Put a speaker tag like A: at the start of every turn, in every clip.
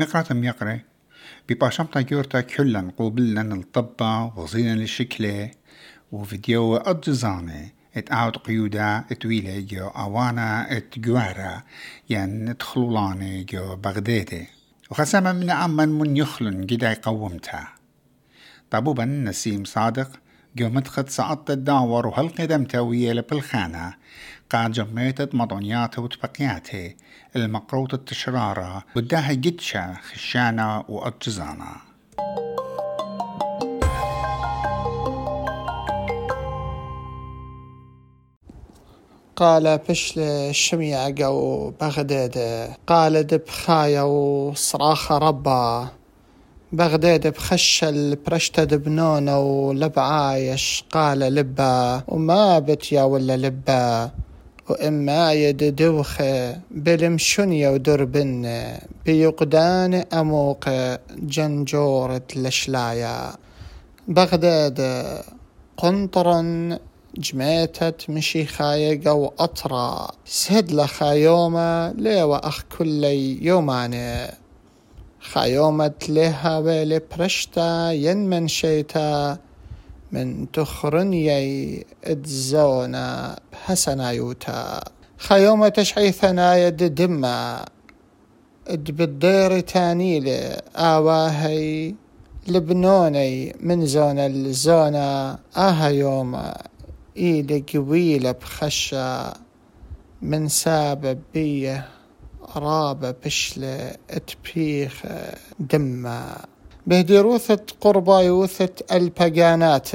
A: نقرأ يقرأ بباشمتا جورتا كلن قوبلن الطبة وغزينا للشكلة وفيديو أجزانة. إت آوت قيودا إت ويلة جو أوانا إت جوارا ين تخلولاني جو بغدادي وخسما من عمان من يخلن جدا قومتها طبوبا نسيم صادق. جو مدخد سعدت الداور وهالقدم توية بالخانة قاد جميتت مضونياته وتبقياته المقروطة التشرارة وداها جدشة خشانة وأجزانة.
B: قال بشل الشميع جو بغداد. قال دب خايا وصراخ ربا. بغداد بخش البرشتة دبنونة ولبعايش قال لبا وما بت يا ولا لبا. وإما يد دوخة بلمشنية ودربن بيقدان أموق جنجورة لشلايا. بغداد قنطرا جميتت مشي خايق أو أطرا. سهد لخايومة ليوا أخ كل يوماني خايومة لها ويلي برشتا ين من شيتا من تخرنيي ادزونا بحسنا يوتا خيومة تشعي ثنايا دما اد بالدير آواهي لبنوني من زون الزونة آها يوم إيدي قويلة بخشة من سابة بيه رابة بشلة اتبيخ دمة. بهدي روثة قربا يوثة البقانات.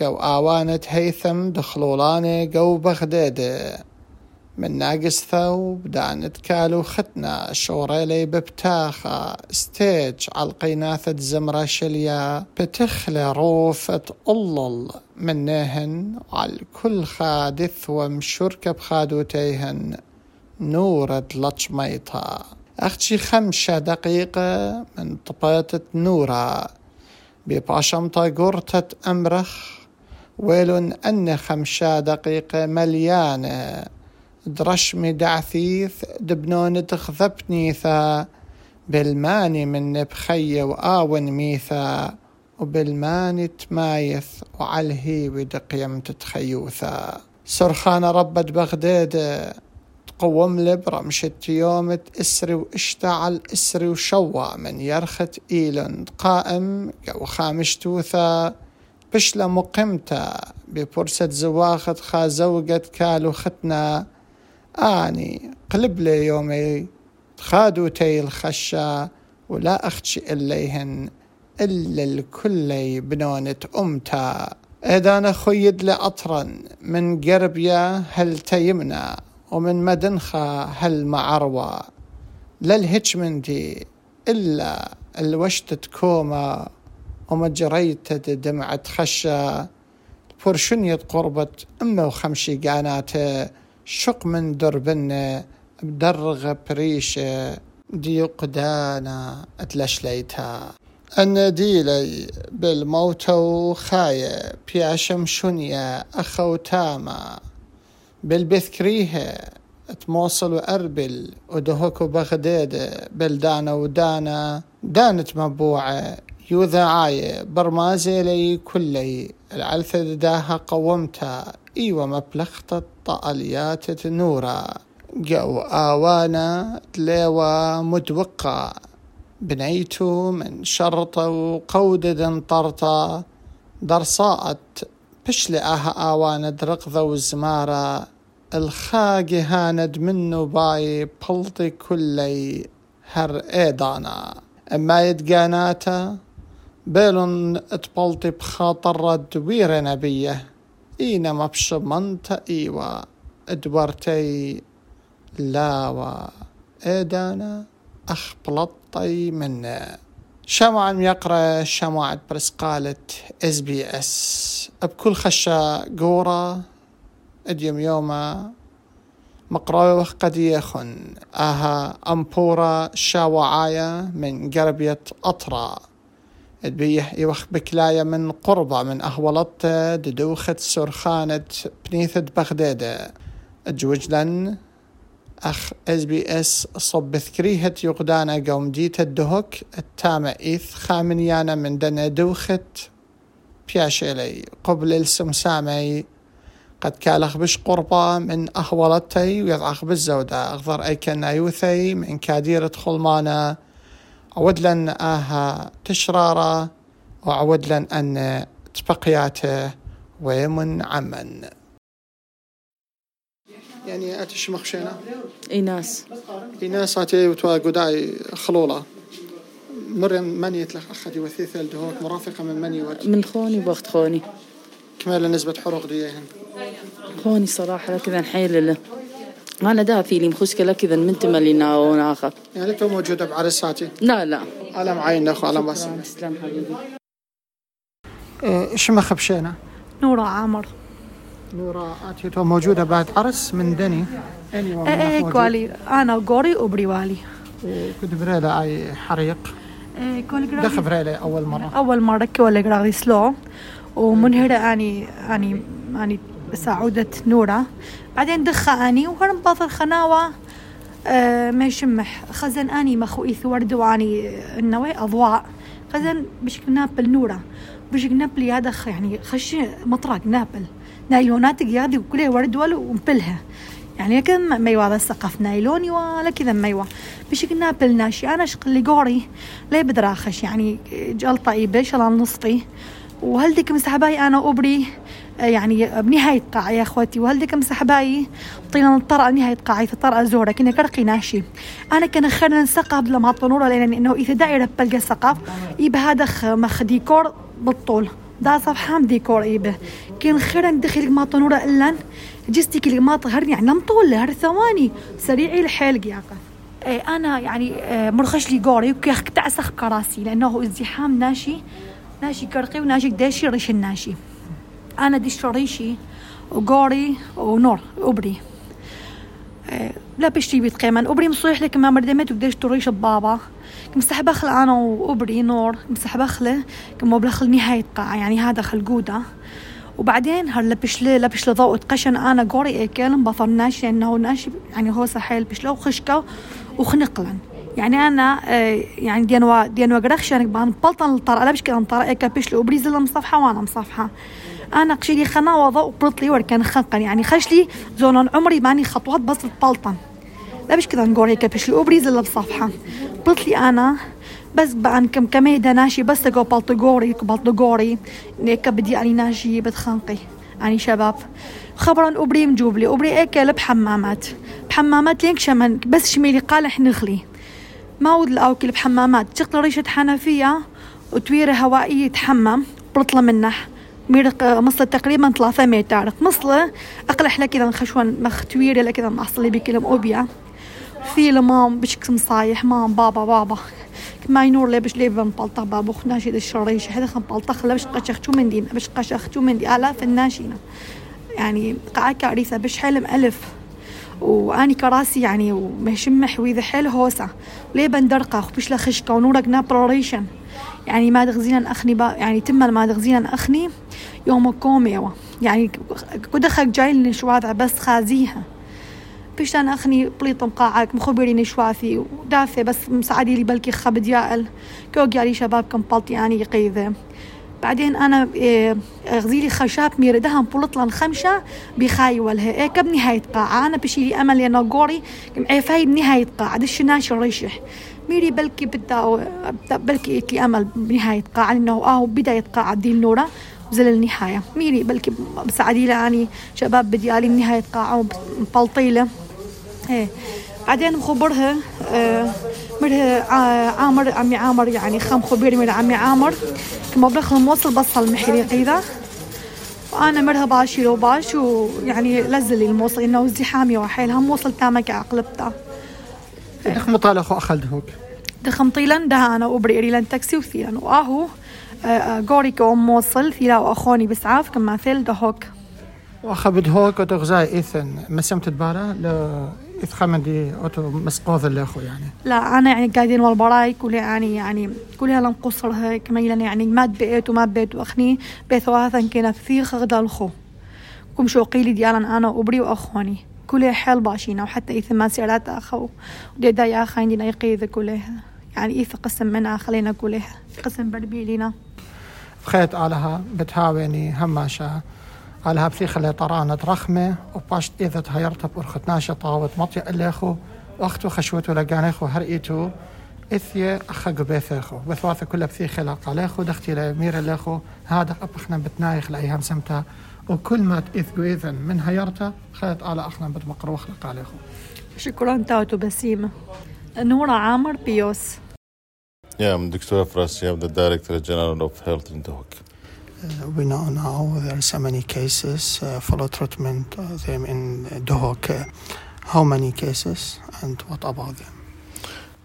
B: قو آوانة هيثم دخلولاني قو بغداد. من ناقص ثوب دانت كالو ختنا شوريلي ببتاخة. ستيج عالقيناثة زمرة شليا. بتخلي روفة ألل منهن على كل خادث ومشركة بخادوتيهن نورة لطشميطها أختي خمسة دقيقة من طبيطة نورا بباشمطة قرطة أمرخ. ويل أن خمسة دقيقة مليانة. درشمي دعثيث دبنون تخذبني ثا بالماني من بخي وآون ميثا. وبالماني تمايث وعلهي ودقيم تتخيوثا. سرخان ربة بغداد. قوم لبرة مشت يومة اسري وإشتعل اسري وشوى من يرخت ايلند قائم جو خامش توثا بشلة مقمتا ببرسة زواخت خازوقت كالو ختنا. آني قلب لي يومي خادو تي الخشة ولا أختشي إليهن إلا الكل بنونة أمتا. إذا خيد لأطرا من قربيا هل تيمنا؟ ومن مدنخة هل معروة للهجمنتي إلا الوشتة كوما وما جريت دمعة خشة فرشنية قربت أمة وخمشي قاناته شق من دربنة بدرغ بريشة دي قدانا اتلشليتها النديلي بالموت وخاية بياشم شنيا أخو تاما. بالبثكريه تموصل وأربل ودهوك بغداد بلدانا ودانا دانت مبوعة يوذا عاية برمازي لي كلي العلثة داها قومتها إيوه مبلغت طاليات نورا جو آوانا تليوا مدوقة بنيتو من شرطة وقودة طرطة درصاءت بشلي آها آوانا درقذة وزمارة الخاقي هاند منو باي بلطي كلي هر ايدانا. اما يدقاناتا بيلون تبلطي بخاطر دوير نبيه. اينا منتا ايوا. ادورتي لاوا. ايدانا اخ بلطي منا شمعا يقرأ شمعة برس قالت اس بي اس. بكل خشة قورة اديم يوما مقراوي قد يخن آها أمبورا شاوعايا من قربية أطرا. تبيح يوخ بكلاية من قربة من أهولت ددوخة سرخانة بنيثة بغدادة جوجلن أخ اس بي اس صب ذكريهة يقدانا قوم ديت الدهوك التامة إيث خامنيانا من دنا دوخت. بياشيلي قبل السمسامي قد كالخ بش قربة من أهولتي ويضعخ بالزودة أغضر أي كان يوثي من كاديرة خلمانة عود لن آها تشرارة وعود لن أن تبقياته. ومن عمن. يعني أتش مخشينا؟
C: إيناس
B: إيناس أتي وتوا قداي خلولة مريم مني يتلخ أخدي وثيثة الدهوك مرافقة من مني ورد
C: من خوني بخت خوني.
B: كمال نسبة حروق ديهن
C: خوني صراحة كذا نحيل له أنا دافي لي مخشكلة كذا من تملينا وناخذ
B: يعني تو موجودة بعرساتي
C: لا لا.
B: على معين أخو على
C: تسلم حبيبي.
B: إيش ما خبشينا؟
D: نورة عامر.
B: نورا آتي تو موجودة بعد عرس من دني. أني
D: إيه إيه كوالي. أنا وقوري وبريوالي
B: كنت بريلة أي حريق؟
D: كل
B: دخل بريلة أول مرة.
D: أول مرة كوالي قراغي سلو ومنهرة اني اني أني سعودة نورة. بعدين دخة أني وهرم باطل خناوة آه ما يشمح. خزن أني مخوئي ثورد وأني النوي أضواء. خزن بشكل نابل نورة. بشكل نابل خ- يعني خش مطرق نابل. نايلونات قيادي وكلها ورد ولو ومبلها. يعني كذا ما ما يوا السقف نايلوني ولا كذا ما يوا بشكل نابل ناشي أنا شق اللي قوري. ليه بدراخش؟ يعني جال طيبة شلال نصفي وهلدك مسحباي أنا وابري آه، يعني بنهاية قاعة يا اخوتي وهلدك مسحباي طينا الطرقة نهاية قاعة في طرقة زورة كنا كرقي ناشي. أنا كان خيرنا نسقف لما طنورة لأن إنه إذا دايرة بلقى سقف يبقى هذا مخ ديكور بالطول. دا صفحة ديكور ايبه كان خيرا دخل ما طنورة إلا جستي كل ما طهرني يعني لم طول هر ثواني. سريعي يا إيه أنا يعني آه، مرخش لي قوري وكيخ تعسخ كراسي لأنه ازدحام ناشي ناشي كرقي وناشي داشي ريش الناشي. أنا ديش ريشي وقوري ونور أبري. آه، لا بشتي بيت قيمن أبري مصيح لك ما مردمت وقديش تريش بابا مسحبة خل أنا وأبري نور مسحبة خله كم بلخل نهاية قاعة يعني هذا خلقودة وبعدين هر لبش لي لبش ضوء قشن أنا قوري أكل بطل ناشي لأنه ناشي يعني هو سحيل بشلو وخشكة وخنقلن. يعني أنا آه، يعني دينوا قرخشن بان بلطن الطرق لا بشكل اكل بشلو وبريز اللي مصفحة وأنا مصفحة. أنا قشيلي خنا وضوء برطلي وركن خنقن يعني خشلي زون عمري ماني خطوات بس بلطن لا مش كذا نقول هيك بش الأوبريز اللي بصفحة بطلي أنا بس بقى كم كميدة ناشي بس أقو بلطقوري بلطقوري. هيك بدي أني ناشي بتخنقي. أني شباب. خبرا أوبري مجوبلي أوبري أكل بحمامات بحمامات لينك شمن بس شميلي قالح نخلي. ما ود الأوكل بحمامات. تشغل ريشة حنفية وتويرة هوائية يتحمم. برطلة منه. ميرق مصلة تقريبا ثلاثة متر. مصلة أقلح لك إذا خشون مخ تويرة لك إذا محصلي بكلم أوبيا في لمام بشك مصايح. مام بابا بابا. ما ينور لي باش لي بنبلطخ بابو خناشي دا الشريش حدا خنبلطخ لا باش قشختو من دينا باش قشختو من دي آلاف الناشينة. يعني قاعة كارثة باش حلم ألف. وأني كراسي يعني ومشمح وإذا حيل هوسة ليه بندرقة؟ وبش لخشكة ونورك نابروريشن يعني ما دغزينا أخني با يعني تم ما دغزينا أخني يوم كوميوا يعني كده خك جاي لنشواذع بس خازيها. بيش أنا أخني بليط مقاعك مخبري نشوافي ودافع بس مساعدي لي بلكي خبد يائل كوق يالي شباب كم بلطي يعني يقيذة بعدين أنا إيه، غزيلي خشاب مير دهم بولطلن خمشة بخاي والها. إيه بنهاية قاعة أنا بشيلي أمل يا ناقوري. عفاي بنهاية قاعة دش ناش الريشح ميري بلكي بدا بلكي إتلي أمل بنهاية قاعة إنه آه بداية قاعة دي النورة وزل النهاية. ميري بلكي بساعدي يعني شباب بديالي نهاية قاعة وبلطيلة إيه بعدين مخبرها آه مرها ع- عامر عمي عامر يعني خام خبير من عمي عامر. كما بدخل موصل بصل المحريقي ذا وأنا مرها باشي لو باش ويعني لزل الموصل إنه ازدحامي وحيلها موصل تامك عقلبتا
B: دخ مطالع أخو أخل دهوك
D: دخم طيلا ده أنا وبري ريلان تاكسي وثيلا وأهو قوري كوم موصل ثيلا وأخوني بسعاف كما ثيل دهوك.
B: وأخا بدهوك وتغزاي إيثن. مسمت تبالا ل إيث خمدي أوتو مسقوذ اللي أخو يعني.
D: لا أنا يعني قاعدين والبراي كلها يعني يعني كلها لم قصرها كميلا يعني ما بيت وما بيت وأخني بيت واثا كنا في خغدا الخو. كم شو قيلي ديالا أنا وبري وأخواني. كله حيل باشينا وحتى إذا ما سيرات أخو. ودي دايا خاين يقيد كلها. يعني إذا قسم منا خلينا كلها. قسم بربيلينا.
B: خيط علىها بتهاوني هماشا. علىها بثيخ طرانة رخمة وباشت إذا تهيرتها بأرخت ناشطة وتمطي إليخو وقتو خشوتو لقانيخو هرئيتو إثيا أخا قبيثيخو بثواثة كلها بثيخ لاقاليخو دختي لمير ليخو هذا أبخنا بتنايخ لأيهم سمتا وكل ما تإثقو إذن من هيرتا خيط على أخنا بتمقروخ لقاليخو
D: شكرا تاوتو بسيمة نورا عامر بيوس
E: Dr. Afrasi. I'm the Director General of Health in Dohuk.
B: Uh, we know now there are so many cases, uh, follow treatment them in Dohuk. How many cases and what about them?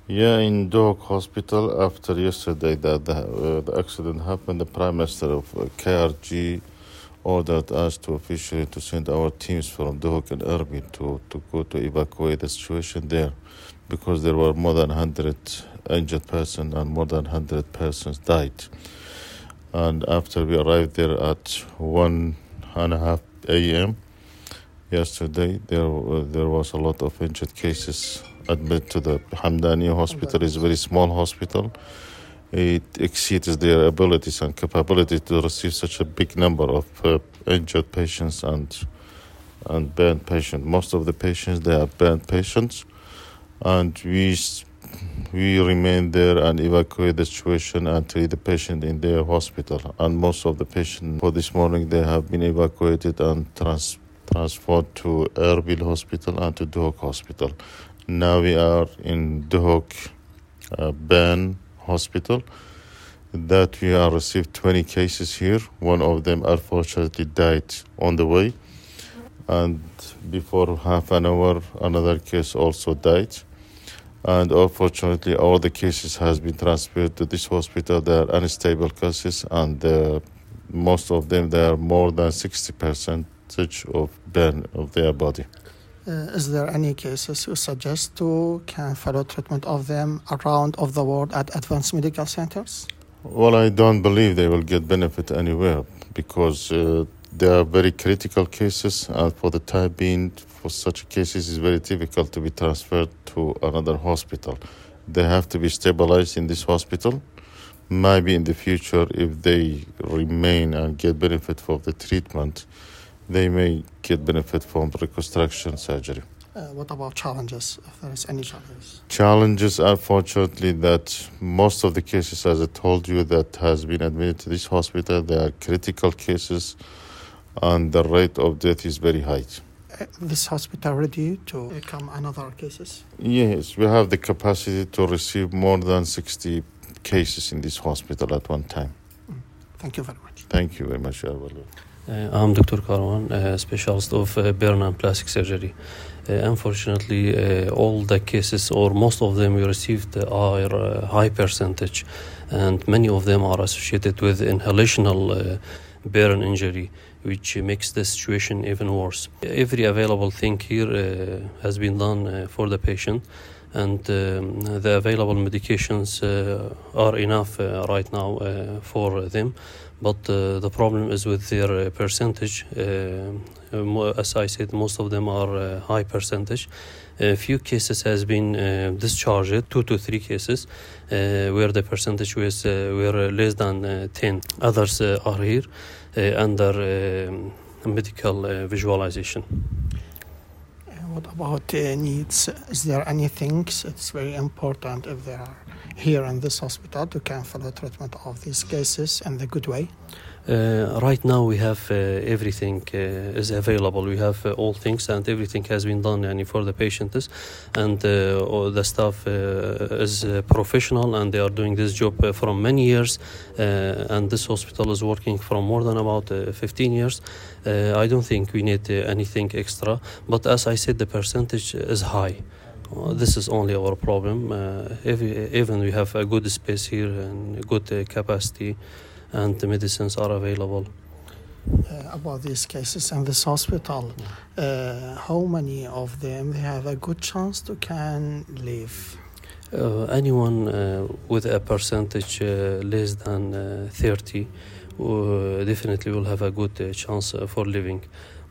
E: Yeah, in Dohuk Hospital, after yesterday that the, uh, the accident happened, the Prime Minister of uh, KRG ordered us to officially to send our teams from Dohuk and Erbil to, to go to evacuate the situation there because there were more than 100 injured persons and more than 100 persons died. And after we arrived there at one and a half a.m. yesterday, there uh, there was a lot of injured cases admitted to the Hamdani hospital. It's a very small hospital. It exceeds their abilities and capability to receive such a big number of uh, injured patients and and burned patients. Most of the patients they are burned patients, and we we remain there and evacuate the situation and treat the patient in their hospital. And most of the patients for this morning they have been evacuated and trans- transferred to Erbil Hospital and to Duhok Hospital. Now we are in Duhok uh, Ben Hospital. That we have received 20 cases here. One of them unfortunately died on the way, and before half an hour, another case also died and unfortunately all the cases has been transferred to this hospital. They are unstable cases and uh, most of them they are more than 60 percentage of burn of their body.
B: Uh, is there any cases you suggest to can follow treatment of them around of the world at advanced medical centers?
E: Well i don't believe they will get benefit anywhere because uh, they are very critical cases and for the time being for such cases it's very difficult to be transferred to another hospital. They have to be stabilized in this hospital. Maybe in the future, if they remain and get benefit from the treatment, they may get benefit from reconstruction surgery.
B: Uh, what about challenges, if there is any challenges?
E: Challenges, unfortunately, that most of the cases, as I told you, that has been admitted to this hospital, they are critical cases, and the rate of death is very high
B: this hospital ready to come another cases?
E: Yes, we have the capacity to receive more than 60 cases in this hospital at one time.
B: Mm. Thank you very much.
E: Thank you very much, uh,
F: I'm Dr. Karwan, a specialist of uh, burn and plastic surgery. Uh, unfortunately, uh, all the cases, or most of them, we received are uh, high percentage, and many of them are associated with inhalational uh, burn injury which makes the situation even worse. Every available thing here uh, has been done uh, for the patient, and um, the available medications uh, are enough uh, right now uh, for them. But uh, the problem is with their percentage. as I said, most of them are high percentage. A few cases has been discharged, two to three cases, where the percentage was were less than 10. Others are here. Uh, under uh, medical uh, visualization.
B: What about needs? Is there anything it's very important if they are here in this hospital to can follow treatment of these cases in the good way?
F: Uh, right now we have uh, everything uh, is available. We have uh, all things and everything has been done yani, for the patients and uh, the staff uh, is professional and they are doing this job for many years and this hospital is working for more than about 15 years. I don't think we need anything extra but as I said the percentage is high. this is only our problem. even we have a good space here and good capacity and the medicines are available.
B: Uh, about these cases in this hospital, uh, how many of them have a good chance to can live?
F: Uh, anyone uh, with a percentage uh, less than uh, 30 definitely will have a good chance for living.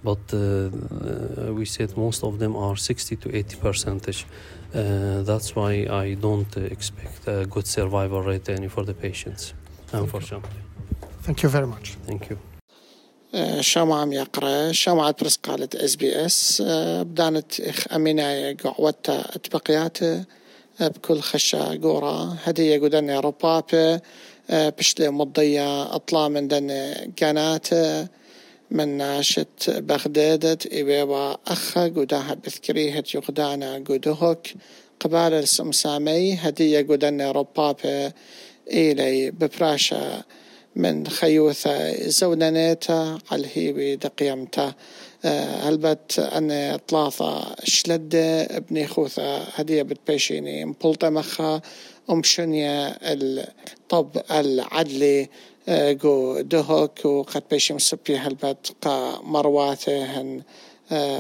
F: but uh, uh, we said most of them are 60 to 80 percentage. Uh, that's why I don't expect a good survival rate any for the patients, unfortunately.
B: Thank you very much.
F: Thank you.
B: شما عم يقرا شما برس قالت إس بي إس. بدانت إخ امينايا قعوتا اتبقيات بكل خشا قورا هدية قدنا ربابة بشلي مضية أطلع من دن قنات من ناشت بغدادت إبيبا أخا قداها بذكريهة يقدانا قدهك. قبال السمسامي. هدية قدنا ربابة إلي ببراشا من خيوثة زونانيتا على دقيمتا هلبت أن طلاثة شلدة ابني خوثة هدية بتبيشيني. مبلطة مخا أمشنيا الطب العدلي. جو دهوك وقد بيشم سبي هلبت قا مرواتهن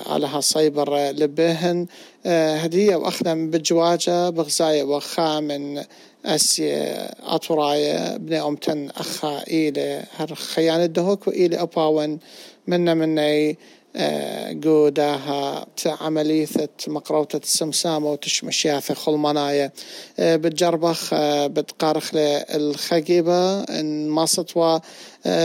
B: على صيبر لبهن. هدية وأخدم بجواجة بغزاية وخا من أسي أطراية بني أمتن أخا إيلي هر خيانة دهوك وإيلي أباون منا مني قوداها عملية مقروطة السمسامة وتشمشياثة خلمناية بتجربخ بتقارخ الخقيبة إن ما سطوى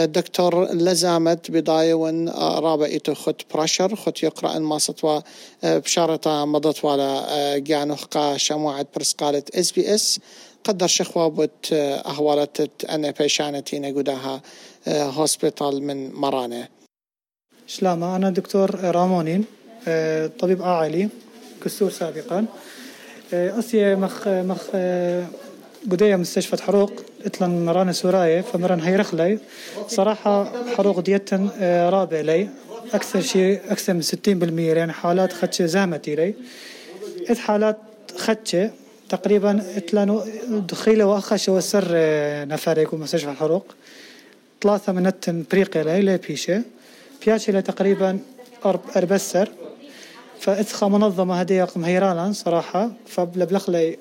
B: دكتور لزامت بداية وإن رابع إيتو خد برشر خد يقرأ إن ما سطوى بشارة مضت ولا جانوخ قا شموعة برسقالة إس بي إس. قدر شخوة بوت أهوالت أنا بيشانتين قداها هوسبيتال من مرانه.
G: شلامة أنا دكتور رامونين طبيب عائلي كسور سابقا. أسي مخ مخ قدية مستشفى حروق اتلن مرانا سوراية فمران هيرخلي صراحة حروق ديتن رابع لي. أكثر شيء أكثر من ستين بالمية يعني حالات خدشة زامتي لي. إذ حالات خدشة تقريبا إتلانو دخيلة وأخش وسر نفر يكون مستشفى الحروق. ثلاثة من التن بريقة لي لي بيشة. بياشي تقريبا أربسر. فإتخا منظمة هدية مهيرالان صراحة. فبلبلخ لي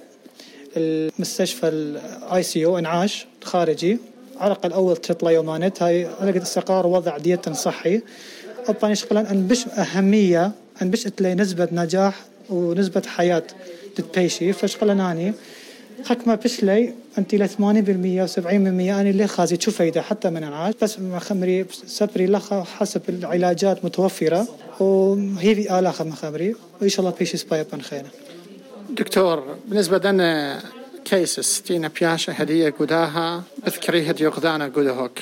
G: المستشفى الاي سي يو إنعاش خارجي. على الأقل أول تطلع يومانت هاي لقيت استقرار وضع ديتا صحي. أباني شغلا أن بش أهمية أن بش تلاقي نسبة نجاح ونسبة حياة تتبيشي فشغلا ناني حكمة بشلي أنت ل 80% و 70% أنا اللي خازي شو فايدة؟ حتى من انعاش بس ما خمري سبري لخا حسب العلاجات متوفرة وهي في آلاخ ما خمري. وإن شاء الله بيشي سبايب خير
B: دكتور بالنسبة لنا كيسس تينا بياشا هدية قداها بذكري هدي قدانا قدهوك.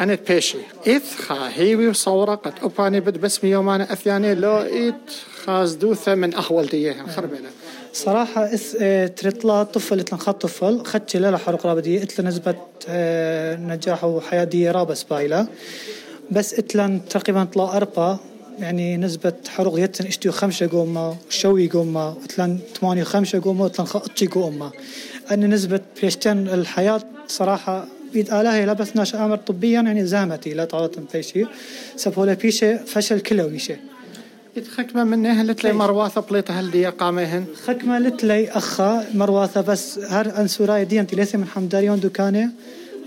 B: أنا بيشي. خا هيوي وصورة قد أباني بد بسمي يومانا أثياني لو إيت خاز دوثة من أخول ديها خربنا
G: صراحة اس آه تريطلا طفل اتلن خط طفل. خدش لا حرق رابدية اتلن نسبة آه نجاح وحياة دي رابس بايلة. بس اتلن تقريبا طلا أربا يعني نسبة حروق يتن إشتيو خمسة قومة وشوي قومة. اتلن ثمانية خمسة قومة واتلن خطشي قومة. أن نسبة بيشتن الحياة صراحة بيد آلهي لا بس ناش أمر طبيا يعني زامتي لا تعرض بيشي سبولا بيشي فشل كلويشي
B: خكمة منها لتلي مرواثة بليطة هل دي قامهن
G: خكمة لتلي أخا مرواثة بس هر أنسوراي دي أنت ليس من حمداريون دكانة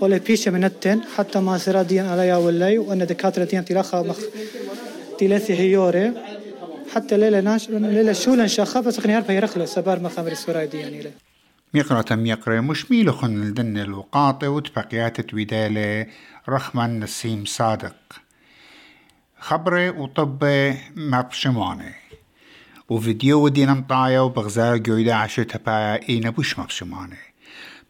G: ولا بيشة من التن حتى ما سرا دي عليا واللي وأن دكاترة دي أنت لخا مخ تلاتي هيوري حتى ليلة ناش ليلة شولا شاخة بس خني هربا يرخلة سبار مخامر السوراي دي يعني
A: ميقرة تم يقرأ مش ميلو خن الدن الوقاطة وتبقيات تويدالة رخما نسيم صادق. خبرة وطبة مبشمانة. وفيديو دي نمطايا وبغزا جويدا عشتها بايا إينا بوش مبشمانة.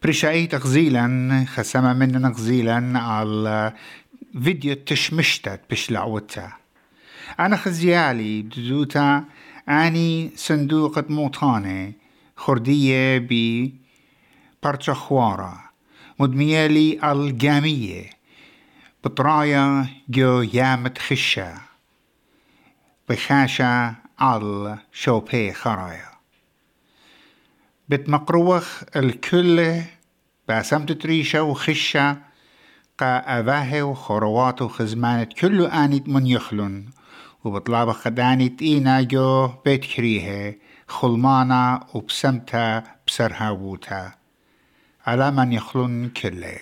A: برشاي تغزيلا خسما مننا غزيلا على فيديو تشمشتت بشلعوتا أنا خزيالي دزوتا أني صندوقة موطانة خردية ب برشخوارة مدميالي الجامية بطرايا جو يامت خشة بخاشة على شوبي خرايا بتمقروخ الكل باسمت تريشة وخشة قا أباهي وخروات وخزمانة كل آنيت من يخلن وبطلاب خداني إينا جو بيت كريهة خلمانا وبسمتا بسرها ووتا على من يخلن كله.